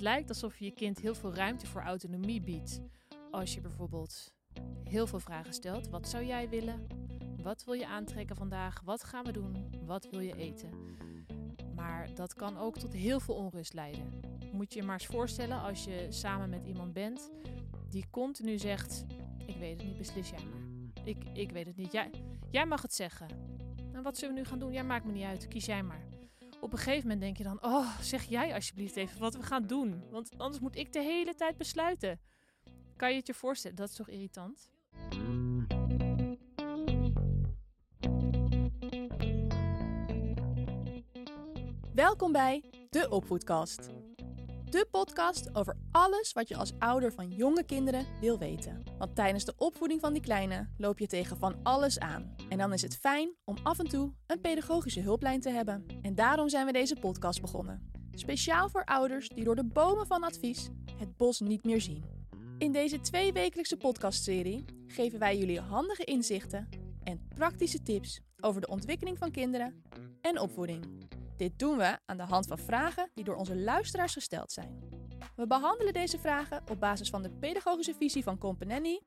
Het lijkt alsof je je kind heel veel ruimte voor autonomie biedt. Als je bijvoorbeeld heel veel vragen stelt. Wat zou jij willen? Wat wil je aantrekken vandaag? Wat gaan we doen? Wat wil je eten? Maar dat kan ook tot heel veel onrust leiden. Moet je je maar eens voorstellen als je samen met iemand bent die continu zegt: Ik weet het niet, beslis jij maar. Ik, ik weet het niet. Jij, jij mag het zeggen. En wat zullen we nu gaan doen? Ja, maakt me niet uit. Kies jij maar. Op een gegeven moment denk je dan: Oh, zeg jij alsjeblieft even wat we gaan doen. Want anders moet ik de hele tijd besluiten. Kan je het je voorstellen? Dat is toch irritant? Welkom bij de Opvoedkast. De podcast over alles wat je als ouder van jonge kinderen wil weten. Want tijdens de opvoeding van die kleine loop je tegen van alles aan. En dan is het fijn om af en toe een pedagogische hulplijn te hebben. En daarom zijn we deze podcast begonnen. Speciaal voor ouders die door de bomen van advies het bos niet meer zien. In deze tweewekelijkse podcastserie geven wij jullie handige inzichten en praktische tips over de ontwikkeling van kinderen en opvoeding. Dit doen we aan de hand van vragen die door onze luisteraars gesteld zijn. We behandelen deze vragen op basis van de pedagogische visie van Companelli,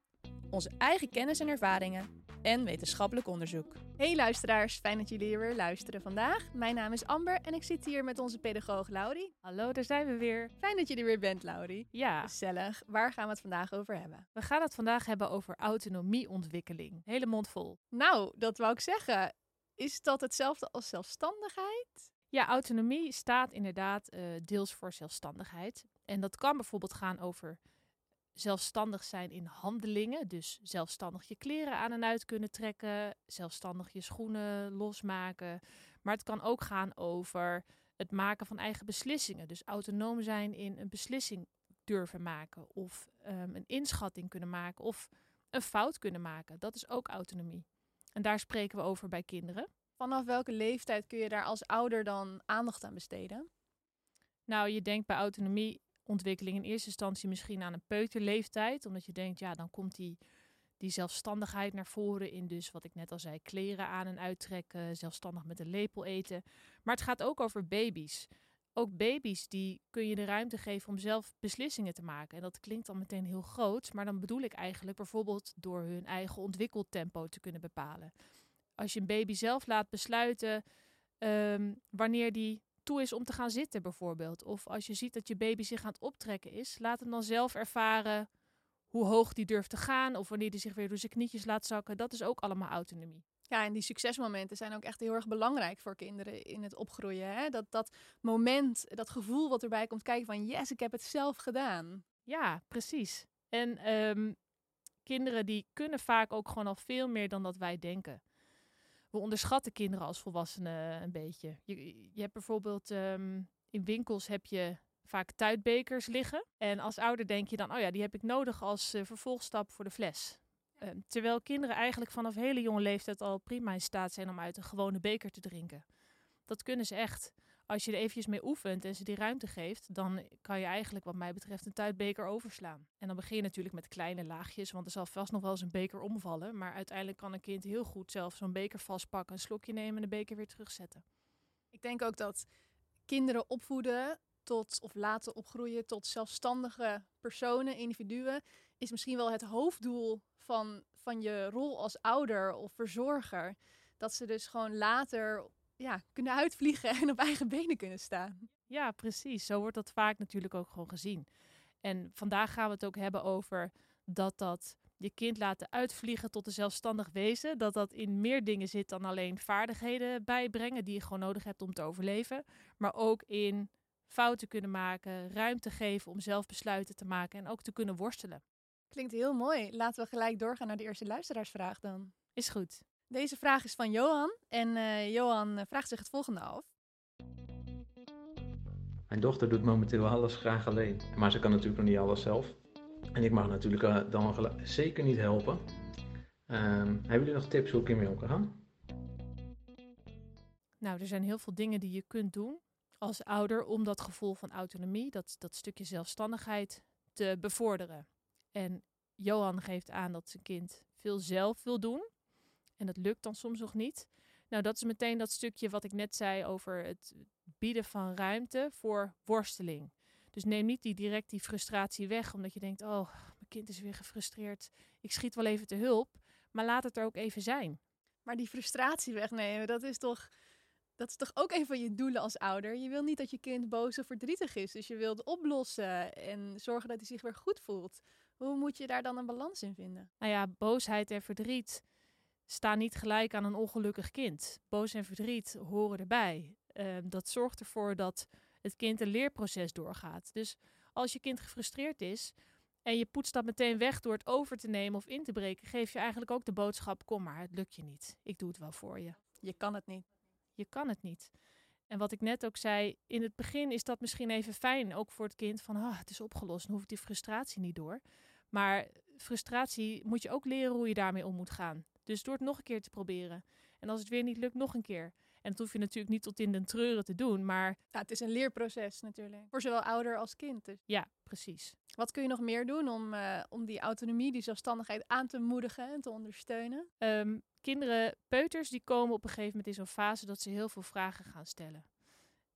onze eigen kennis en ervaringen en wetenschappelijk onderzoek. Hey luisteraars, fijn dat jullie hier weer luisteren vandaag. Mijn naam is Amber en ik zit hier met onze pedagoog Laurie. Hallo, daar zijn we weer. Fijn dat je er weer bent, Laurie. Ja, Gezellig. Waar gaan we het vandaag over hebben? we gaan het vandaag hebben over autonomieontwikkeling. Hele mond vol. Nou, dat wou ik zeggen. Is dat hetzelfde als zelfstandigheid? Ja, autonomie staat inderdaad eh, deels voor zelfstandigheid. En dat kan bijvoorbeeld gaan over zelfstandig zijn in handelingen. Dus zelfstandig je kleren aan en uit kunnen trekken, zelfstandig je schoenen losmaken. Maar het kan ook gaan over het maken van eigen beslissingen. Dus autonoom zijn in een beslissing durven maken of ehm, een inschatting kunnen maken of een fout kunnen maken. Dat is ook autonomie. En daar spreken we over bij kinderen. Vanaf welke leeftijd kun je daar als ouder dan aandacht aan besteden? Nou, je denkt bij autonomieontwikkeling in eerste instantie misschien aan een peuterleeftijd. Omdat je denkt, ja, dan komt die, die zelfstandigheid naar voren in dus wat ik net al zei, kleren aan en uittrekken, zelfstandig met een lepel eten. Maar het gaat ook over baby's. Ook baby's die kun je de ruimte geven om zelf beslissingen te maken. En dat klinkt dan meteen heel groot, maar dan bedoel ik eigenlijk bijvoorbeeld door hun eigen ontwikkeltempo te kunnen bepalen. Als je een baby zelf laat besluiten ehm, wanneer die toe is om te gaan zitten bijvoorbeeld. Of als je ziet dat je baby zich aan het optrekken is, laat hem dan zelf ervaren hoe hoog die durft te gaan. Of wanneer die zich weer door zijn knietjes laat zakken. Dat is ook allemaal autonomie. Ja, en die succesmomenten zijn ook echt heel erg belangrijk voor kinderen in het opgroeien. Hè? Dat, dat moment, dat gevoel wat erbij komt kijken van yes, ik heb het zelf gedaan. Ja, precies. En ehm, kinderen die kunnen vaak ook gewoon al veel meer dan dat wij denken. We onderschatten kinderen als volwassenen een beetje. Je, je hebt bijvoorbeeld ehm, in winkels heb je vaak tuitbekers liggen. En als ouder denk je dan, oh ja, die heb ik nodig als eh, vervolgstap voor de fles. Ehm, terwijl kinderen eigenlijk vanaf hele jonge leeftijd al prima in staat zijn om uit een gewone beker te drinken. Dat kunnen ze echt. Als je er eventjes mee oefent en ze die ruimte geeft, dan kan je eigenlijk wat mij betreft een tuitbeker overslaan. En dan begin je natuurlijk met kleine laagjes, want er zal vast nog wel eens een beker omvallen. Maar uiteindelijk kan een kind heel goed zelf zo'n beker vastpakken, een slokje nemen en de beker weer terugzetten. Ik denk ook dat kinderen opvoeden tot of laten opgroeien tot zelfstandige personen, individuen, is misschien wel het hoofddoel van, van je rol als ouder of verzorger. Dat ze dus gewoon later ja, kunnen uitvliegen en op eigen benen kunnen staan. Ja, precies. Zo wordt dat vaak natuurlijk ook gewoon gezien. En vandaag gaan we het ook hebben over dat dat je kind laten uitvliegen tot een zelfstandig wezen. Dat dat in meer dingen zit dan alleen vaardigheden bijbrengen die je gewoon nodig hebt om te overleven. Maar ook in fouten kunnen maken, ruimte geven om zelf besluiten te maken en ook te kunnen worstelen. Klinkt heel mooi. Laten we gelijk doorgaan naar de eerste luisteraarsvraag dan. Is goed. Deze vraag is van Johan. En eh, Johan eh, vraagt zich het volgende af. Mijn dochter doet momenteel alles graag alleen, maar ze kan natuurlijk nog niet alles zelf. En ik mag natuurlijk eh, dan zeker niet helpen. Ehm, hebben jullie nog tips hoe ik hiermee om kan gaan? Nou, er zijn heel veel dingen die je kunt doen als ouder om dat gevoel van autonomie, dat, dat stukje zelfstandigheid, te bevorderen. En Johan geeft aan dat zijn kind veel zelf wil doen. En dat lukt dan soms nog niet. Nou, dat is meteen dat stukje wat ik net zei over het bieden van ruimte voor worsteling. Dus neem niet die, direct die frustratie weg, omdat je denkt, oh, mijn kind is weer gefrustreerd. Ik schiet wel even te hulp, maar laat het er ook even zijn. Maar die frustratie wegnemen, dat is toch, dat is toch ook een van je doelen als ouder? Je wil niet dat je kind boos of verdrietig is. Dus je wilt oplossen en zorgen dat hij zich weer goed voelt. Hoe moet je daar dan een balans in vinden? Nou ja, boosheid en verdriet staan niet gelijk aan een ongelukkig kind. Boos en verdriet horen erbij. Ehm, dat zorgt ervoor dat het kind een leerproces doorgaat. Dus als je kind gefrustreerd is en je poetst dat meteen weg door het over te nemen of in te breken, geef je eigenlijk ook de boodschap: kom maar, het lukt je niet. Ik doe het wel voor je. Je kan het niet. Je kan het niet. En wat ik net ook zei, in het begin is dat misschien even fijn, ook voor het kind, van ah, het is opgelost, dan hoef ik die frustratie niet door. Maar frustratie moet je ook leren hoe je daarmee om moet gaan. Dus door het nog een keer te proberen. En als het weer niet lukt, nog een keer. En dat hoef je natuurlijk niet tot in de treuren te doen, maar... Ja, het is een leerproces natuurlijk. Voor zowel ouder als kind. Dus. Ja, precies. Wat kun je nog meer doen om, uh, om die autonomie, die zelfstandigheid aan te moedigen en te ondersteunen? Um, kinderen, peuters, die komen op een gegeven moment in zo'n fase dat ze heel veel vragen gaan stellen.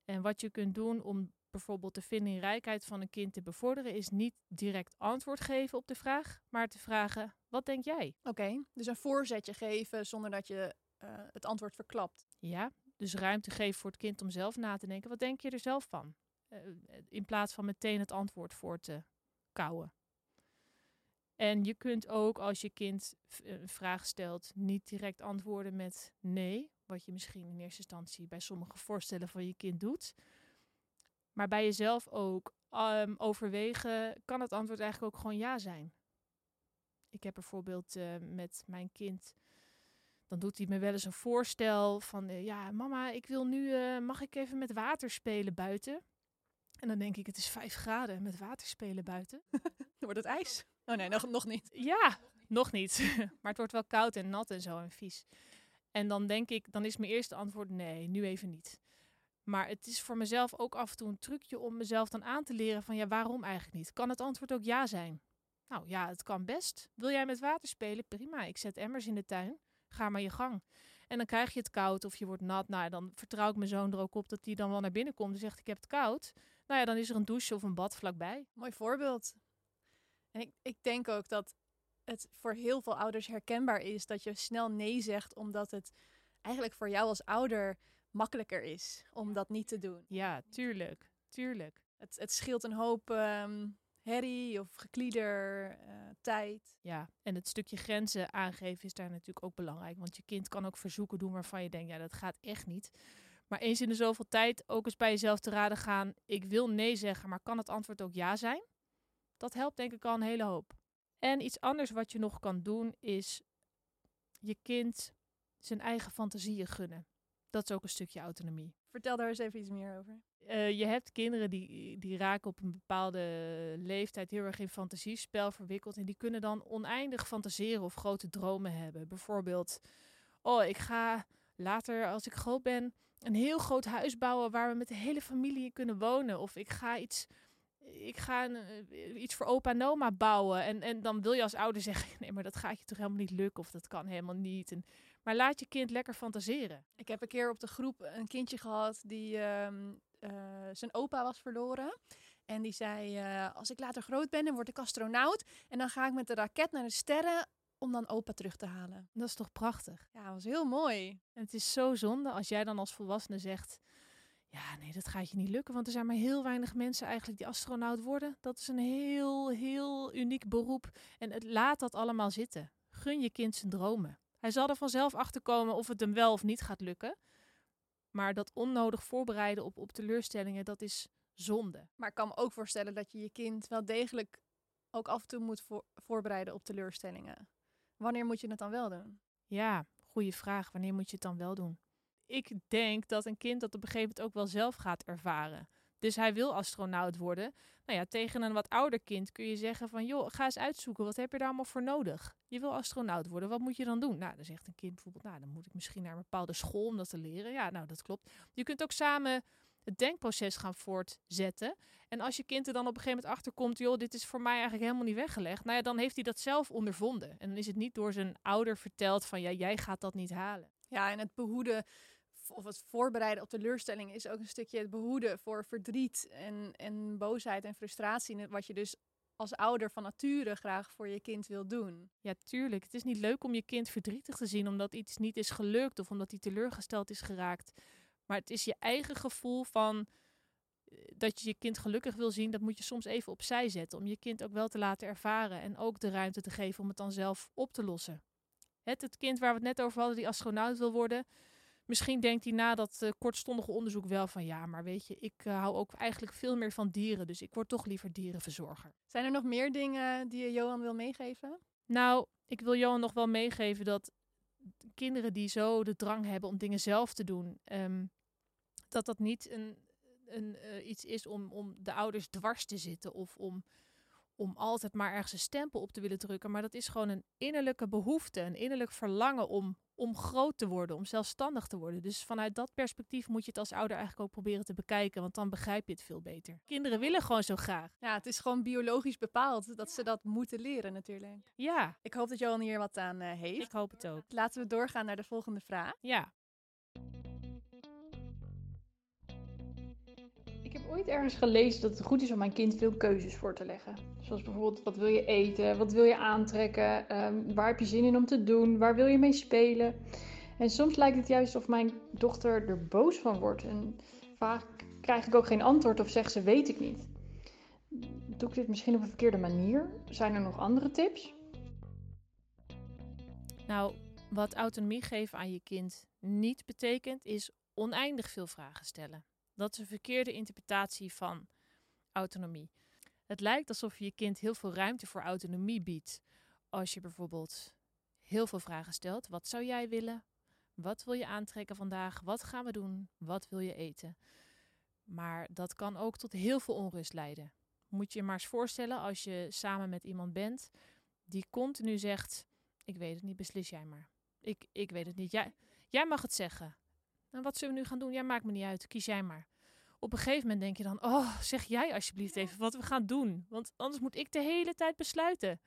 En wat je kunt doen om bijvoorbeeld de vindingrijkheid van een kind te bevorderen, is niet direct antwoord geven op de vraag, maar te vragen: wat denk jij? Oké, dus een voorzetje geven zonder dat je uh, het antwoord verklapt. Ja, dus ruimte geven voor het kind om zelf na te denken. Wat denk je er zelf van? Uh, in plaats van meteen het antwoord voor te kouwen. En je kunt ook als je kind een vraag stelt, niet direct antwoorden met nee, wat je misschien in eerste instantie bij sommige voorstellen van je kind doet. Maar bij jezelf ook um, overwegen, kan het antwoord eigenlijk ook gewoon ja zijn. Ik heb bijvoorbeeld uh, met mijn kind, dan doet hij me wel eens een voorstel van, uh, ja mama, ik wil nu, uh, mag ik even met water spelen buiten? En dan denk ik, het is vijf graden met water spelen buiten. dan wordt het ijs. Oh nee, nog, nog niet. Ja, nog niet. maar het wordt wel koud en nat en zo en vies. En dan denk ik, dan is mijn eerste antwoord nee, nu even niet. Maar het is voor mezelf ook af en toe een trucje om mezelf dan aan te leren van ja, waarom eigenlijk niet? Kan het antwoord ook ja zijn? Nou ja, het kan best. Wil jij met water spelen? Prima, ik zet emmers in de tuin. Ga maar je gang. En dan krijg je het koud of je wordt nat. Nou, dan vertrouw ik mijn zoon er ook op dat hij dan wel naar binnen komt en zegt ik heb het koud. Nou ja, dan is er een douche of een bad vlakbij. Mooi voorbeeld. En ik, ik denk ook dat het voor heel veel ouders herkenbaar is dat je snel nee zegt, omdat het eigenlijk voor jou als ouder makkelijker is om dat niet te doen. Ja, tuurlijk. Tuurlijk. Het, het scheelt een hoop um, herrie of geklieder, uh, tijd. Ja, en het stukje grenzen aangeven is daar natuurlijk ook belangrijk. Want je kind kan ook verzoeken doen waarvan je denkt, ja, dat gaat echt niet. Maar eens in de zoveel tijd ook eens bij jezelf te raden gaan. Ik wil nee zeggen, maar kan het antwoord ook ja zijn? Dat helpt denk ik al een hele hoop. En iets anders wat je nog kan doen is je kind zijn eigen fantasieën gunnen. Dat is ook een stukje autonomie. Vertel daar eens even iets meer over. Uh, je hebt kinderen die, die raken op een bepaalde leeftijd heel erg in fantasiespel verwikkeld. En die kunnen dan oneindig fantaseren of grote dromen hebben. Bijvoorbeeld, oh, ik ga later als ik groot ben een heel groot huis bouwen waar we met de hele familie in kunnen wonen. Of ik ga iets, ik ga een, eh, iets voor opa en oma bouwen. En, en dan wil je als ouder zeggen, nee, maar dat gaat je toch helemaal niet lukken. Of dat kan helemaal niet. En, maar laat je kind lekker fantaseren. Ik heb een keer op de groep een kindje gehad die uh, uh, zijn opa was verloren. En die zei, uh, als ik later groot ben, dan word ik astronaut. En dan ga ik met de raket naar de sterren om dan opa terug te halen. Dat is toch prachtig? Ja, dat was heel mooi. En het is zo zonde als jij dan als volwassene zegt... Ja, nee, dat gaat je niet lukken, want er zijn maar heel weinig mensen eigenlijk die astronaut worden. Dat is een heel, heel uniek beroep. En het, laat dat allemaal zitten. Gun je kind zijn dromen. Hij zal er vanzelf achter komen of het hem wel of niet gaat lukken. Maar dat onnodig voorbereiden op, op teleurstellingen, dat is zonde. Maar ik kan me ook voorstellen dat je je kind wel degelijk ook af en toe moet voor, voorbereiden op teleurstellingen. Wanneer moet je het dan wel doen? Ja, goede vraag. Wanneer moet je het dan wel doen? Ik denk dat een kind dat op een gegeven moment ook wel zelf gaat ervaren. Dus hij wil astronaut worden. Nou ja, tegen een wat ouder kind kun je zeggen van... joh, ga eens uitzoeken, wat heb je daar allemaal voor nodig? Je wil astronaut worden, wat moet je dan doen? Nou, dan zegt een kind bijvoorbeeld... nou, dan moet ik misschien naar een bepaalde school om dat te leren. Ja, nou, dat klopt. Je kunt ook samen het denkproces gaan voortzetten. En als je kind er dan op een gegeven moment achter komt... joh, dit is voor mij eigenlijk helemaal niet weggelegd. Nou ja, dan heeft hij dat zelf ondervonden. En dan is het niet door zijn ouder verteld van... ja, jij gaat dat niet halen. Ja, en het behoeden of het voorbereiden op teleurstelling is ook een stukje het behoeden voor verdriet en, en boosheid en frustratie. Wat je dus als ouder van nature graag voor je kind wil doen. Ja, tuurlijk. Het is niet leuk om je kind verdrietig te zien omdat iets niet is gelukt of omdat hij teleurgesteld is geraakt. Maar het is je eigen gevoel van eh, dat je je kind gelukkig wil zien, dat moet je soms even opzij zetten. Om je kind ook wel te laten ervaren en ook de ruimte te geven om het dan zelf op te lossen. Het, het kind waar we het net over hadden, die astronaut wil worden. Misschien denkt hij na dat uh, kortstondige onderzoek wel van ja, maar weet je, ik uh, hou ook eigenlijk veel meer van dieren, dus ik word toch liever dierenverzorger. Zijn er nog meer dingen die je Johan wil meegeven? Nou, ik wil Johan nog wel meegeven dat kinderen die zo de drang hebben om dingen zelf te doen, um, dat dat niet een, een, uh, iets is om, om de ouders dwars te zitten of om, om altijd maar ergens een stempel op te willen drukken. Maar dat is gewoon een innerlijke behoefte, een innerlijk verlangen om, om groot te worden, om zelfstandig te worden. Dus vanuit dat perspectief moet je het als ouder eigenlijk ook proberen te bekijken, want dan begrijp je het veel beter. Kinderen willen gewoon zo graag. Ja, het is gewoon biologisch bepaald dat ze dat moeten leren natuurlijk. Ja. Ik hoop dat Johan hier wat aan uh, heeft. Ik hoop het ook. Laten we doorgaan naar de volgende vraag. Ja. Ooit ergens gelezen dat het goed is om mijn kind veel keuzes voor te leggen. Zoals bijvoorbeeld, wat wil je eten? Wat wil je aantrekken? Um, waar heb je zin in om te doen? Waar wil je mee spelen? En soms lijkt het juist of mijn dochter er boos van wordt. En vaak krijg ik ook geen antwoord of zegt ze weet ik niet. Doe ik dit misschien op een verkeerde manier? Zijn er nog andere tips? Nou, wat autonomie geven aan je kind niet betekent, is oneindig veel vragen stellen. Dat is een verkeerde interpretatie van autonomie. Het lijkt alsof je je kind heel veel ruimte voor autonomie biedt. Als je bijvoorbeeld heel veel vragen stelt. Wat zou jij willen? Wat wil je aantrekken vandaag? Wat gaan we doen? Wat wil je eten? Maar dat kan ook tot heel veel onrust leiden. Moet je je maar eens voorstellen als je samen met iemand bent die continu zegt: Ik weet het niet, beslis jij maar. Ik, ik weet het niet. Jij, jij mag het zeggen. En wat zullen we nu gaan doen? Ja, maakt me niet uit. Kies jij maar. Op een gegeven moment denk je dan: Oh, zeg jij alsjeblieft even wat we gaan doen. Want anders moet ik de hele tijd besluiten.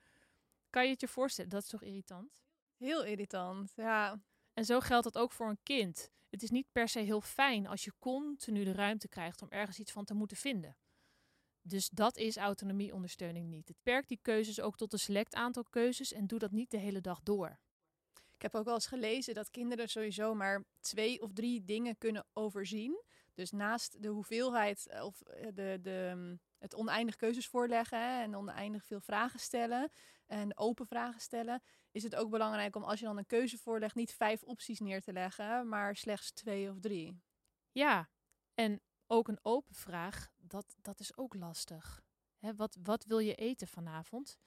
Kan je het je voorstellen? Dat is toch irritant? Heel irritant, ja. En zo geldt dat ook voor een kind. Het is niet per se heel fijn als je continu de ruimte krijgt om ergens iets van te moeten vinden. Dus dat is autonomieondersteuning niet. Het perkt die keuzes ook tot een select aantal keuzes en doe dat niet de hele dag door. Ik heb ook wel eens gelezen dat kinderen sowieso maar twee of drie dingen kunnen overzien. Dus naast de hoeveelheid eh, of de, de, het oneindig keuzes voorleggen en oneindig veel vragen stellen en open vragen stellen, is het ook belangrijk om als je dan een keuze voorlegt niet vijf opties neer te leggen, maar slechts twee of drie. Ja, en ook een open vraag, dat, dat is ook lastig. Wat, wat wil je eten vanavond?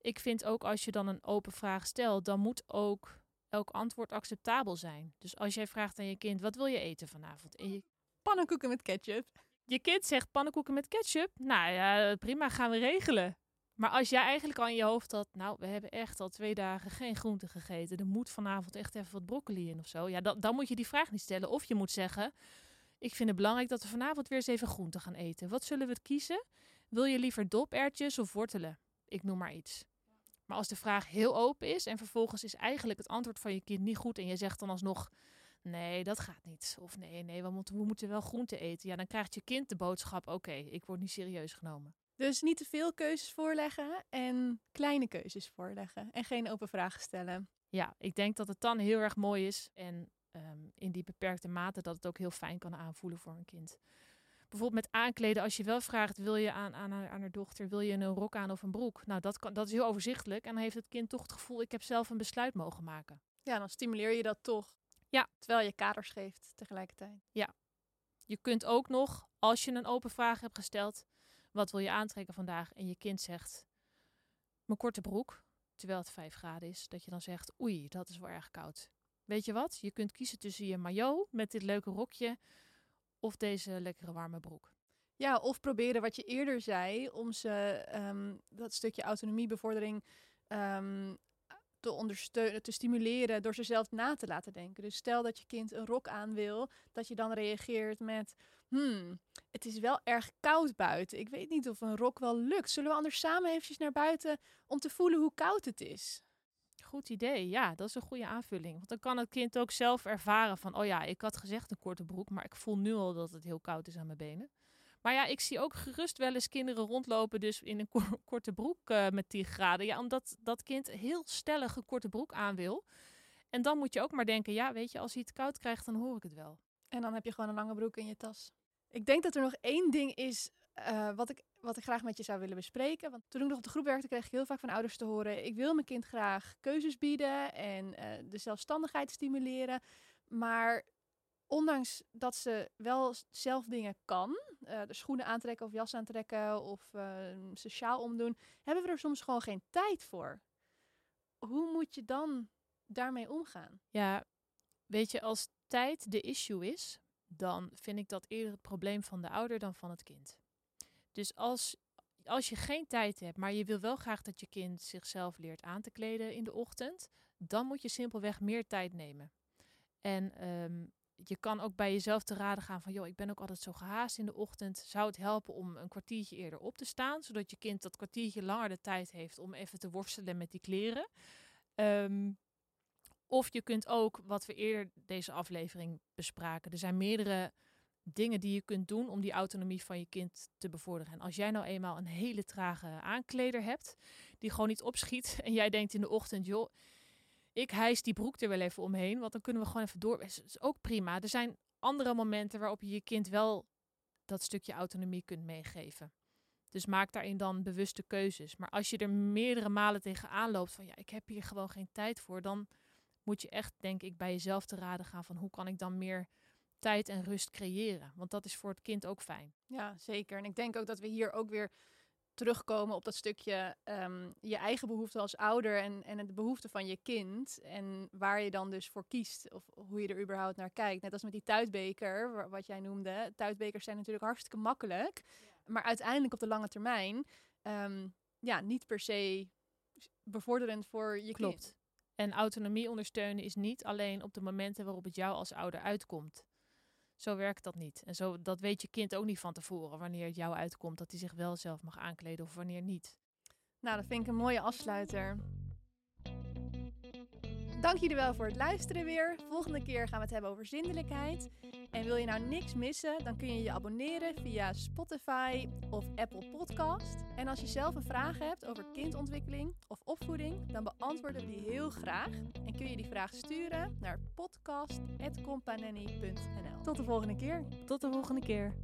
Ik vind ook als je dan een open vraag stelt, dan moet ook elk antwoord acceptabel zijn. Dus als jij vraagt aan je kind, wat wil je eten vanavond? En je... Pannenkoeken met ketchup. Je kind zegt pannenkoeken met ketchup. Nou ja, prima, gaan we regelen. Maar als jij eigenlijk al in je hoofd had, nou, we hebben echt al twee dagen geen groente gegeten. Er moet vanavond echt even wat broccoli in of zo. Ja, dan, dan moet je die vraag niet stellen. Of je moet zeggen, ik vind het belangrijk dat we vanavond weer eens even groente gaan eten. Wat zullen we kiezen? Wil je liever dopertjes of wortelen? Ik noem maar iets. Maar als de vraag heel open is en vervolgens is eigenlijk het antwoord van je kind niet goed en je zegt dan alsnog, nee, dat gaat niet. Of nee, nee, we moeten, we moeten wel groente eten. Ja, dan krijgt je kind de boodschap, oké, ik word niet serieus genomen. Dus niet te veel keuzes voorleggen en kleine keuzes voorleggen en geen open vragen stellen. Ja, ik denk dat het dan heel erg mooi is en um, in die beperkte mate dat het ook heel fijn kan aanvoelen voor een kind. Bijvoorbeeld met aankleden, als je wel vraagt, wil je aan, aan, haar, aan haar dochter, wil je een rok aan of een broek? Nou, dat, kan, dat is heel overzichtelijk en dan heeft het kind toch het gevoel, ik heb zelf een besluit mogen maken. Ja, dan stimuleer je dat toch. Ja. Terwijl je kaders geeft tegelijkertijd. Ja. Je kunt ook nog, als je een open vraag hebt gesteld, wat wil je aantrekken vandaag? En je kind zegt, mijn korte broek, terwijl het 5 graden is, dat je dan zegt, oei, dat is wel erg koud. Weet je wat? Je kunt kiezen tussen je maillot met dit leuke rokje of deze lekkere warme broek. Ja, of proberen wat je eerder zei, om ze um, dat stukje autonomiebevordering um, te ondersteunen, te stimuleren door ze zelf na te laten denken. Dus stel dat je kind een rok aan wil, dat je dan reageert met: Hmm, het is wel erg koud buiten. Ik weet niet of een rok wel lukt. Zullen we anders samen eventjes naar buiten om te voelen hoe koud het is? Goed idee. Ja, dat is een goede aanvulling. Want dan kan het kind ook zelf ervaren van, oh ja, ik had gezegd een korte broek, maar ik voel nu al dat het heel koud is aan mijn benen. Maar ja, ik zie ook gerust wel eens kinderen rondlopen, dus in een korte broek uh, met 10 graden. Ja, omdat dat kind heel stellig een korte broek aan wil. En dan moet je ook maar denken, ja, weet je, als hij het koud krijgt, dan hoor ik het wel. En dan heb je gewoon een lange broek in je tas. Ik denk dat er nog één ding is uh, wat, ik, wat ik graag met je zou willen bespreken. Want toen ik nog op de groep werkte, kreeg ik heel vaak van ouders te horen: ik wil mijn kind graag keuzes bieden en uh, de zelfstandigheid stimuleren. Maar ondanks dat ze wel zelf dingen kan, uh, de schoenen aantrekken of jas aantrekken of sociaal omdoen, hebben we er soms gewoon geen tijd voor. Hoe moet je dan daarmee omgaan? Ja, weet je, als tijd de issue is, dan vind ik dat eerder het probleem van de ouder dan van het kind. Dus als, als je geen tijd hebt, maar je wil wel graag dat je kind zichzelf leert aan te kleden in de ochtend, dan moet je simpelweg meer tijd nemen. En um, je kan ook bij jezelf te raden gaan van, joh, ik ben ook altijd zo gehaast in de ochtend. Zou het helpen om een kwartiertje eerder op te staan, zodat je kind dat kwartiertje langer de tijd heeft om even te worstelen met die kleren? Um, of je kunt ook, wat we eerder deze aflevering bespraken, er zijn meerdere dingen die je kunt doen om die autonomie van je kind te bevorderen. En als jij nou eenmaal een hele trage aankleder hebt, die gewoon niet opschiet, en jij denkt in de ochtend, joh, ik hijs die broek er wel even omheen, want dan kunnen we gewoon even door. Dat is ook prima. Er zijn andere momenten waarop je je kind wel dat stukje autonomie kunt meegeven. Dus maak daarin dan bewuste keuzes. Maar als je er meerdere malen tegenaan loopt van ja, ik heb hier gewoon geen tijd voor, dan moet je echt, denk ik, bij jezelf te raden gaan van hoe kan ik dan meer tijd en rust creëren. Want dat is voor het kind ook fijn. Ja, zeker. En ik denk ook dat we hier ook weer terugkomen op dat stukje um, je eigen behoefte als ouder en, en de behoefte van je kind. En waar je dan dus voor kiest of hoe je er überhaupt naar kijkt. Net als met die tuitbeker, wat jij noemde. Tuitbekers zijn natuurlijk hartstikke makkelijk. Maar uiteindelijk op de lange termijn um, ja, niet per se bevorderend voor je Klopt. kind. En autonomie ondersteunen is niet alleen op de momenten waarop het jou als ouder uitkomt. Zo werkt dat niet. En zo, dat weet je kind ook niet van tevoren wanneer het jou uitkomt dat hij zich wel zelf mag aankleden of wanneer niet. Nou, dat vind ik een mooie afsluiter. Dank jullie wel voor het luisteren weer. Volgende keer gaan we het hebben over zindelijkheid. En wil je nou niks missen, dan kun je je abonneren via Spotify of Apple Podcast. En als je zelf een vraag hebt over kindontwikkeling of opvoeding, dan beantwoorden we die heel graag. En kun je die vraag sturen naar podcast.companany.nl. Tot de volgende keer. Tot de volgende keer.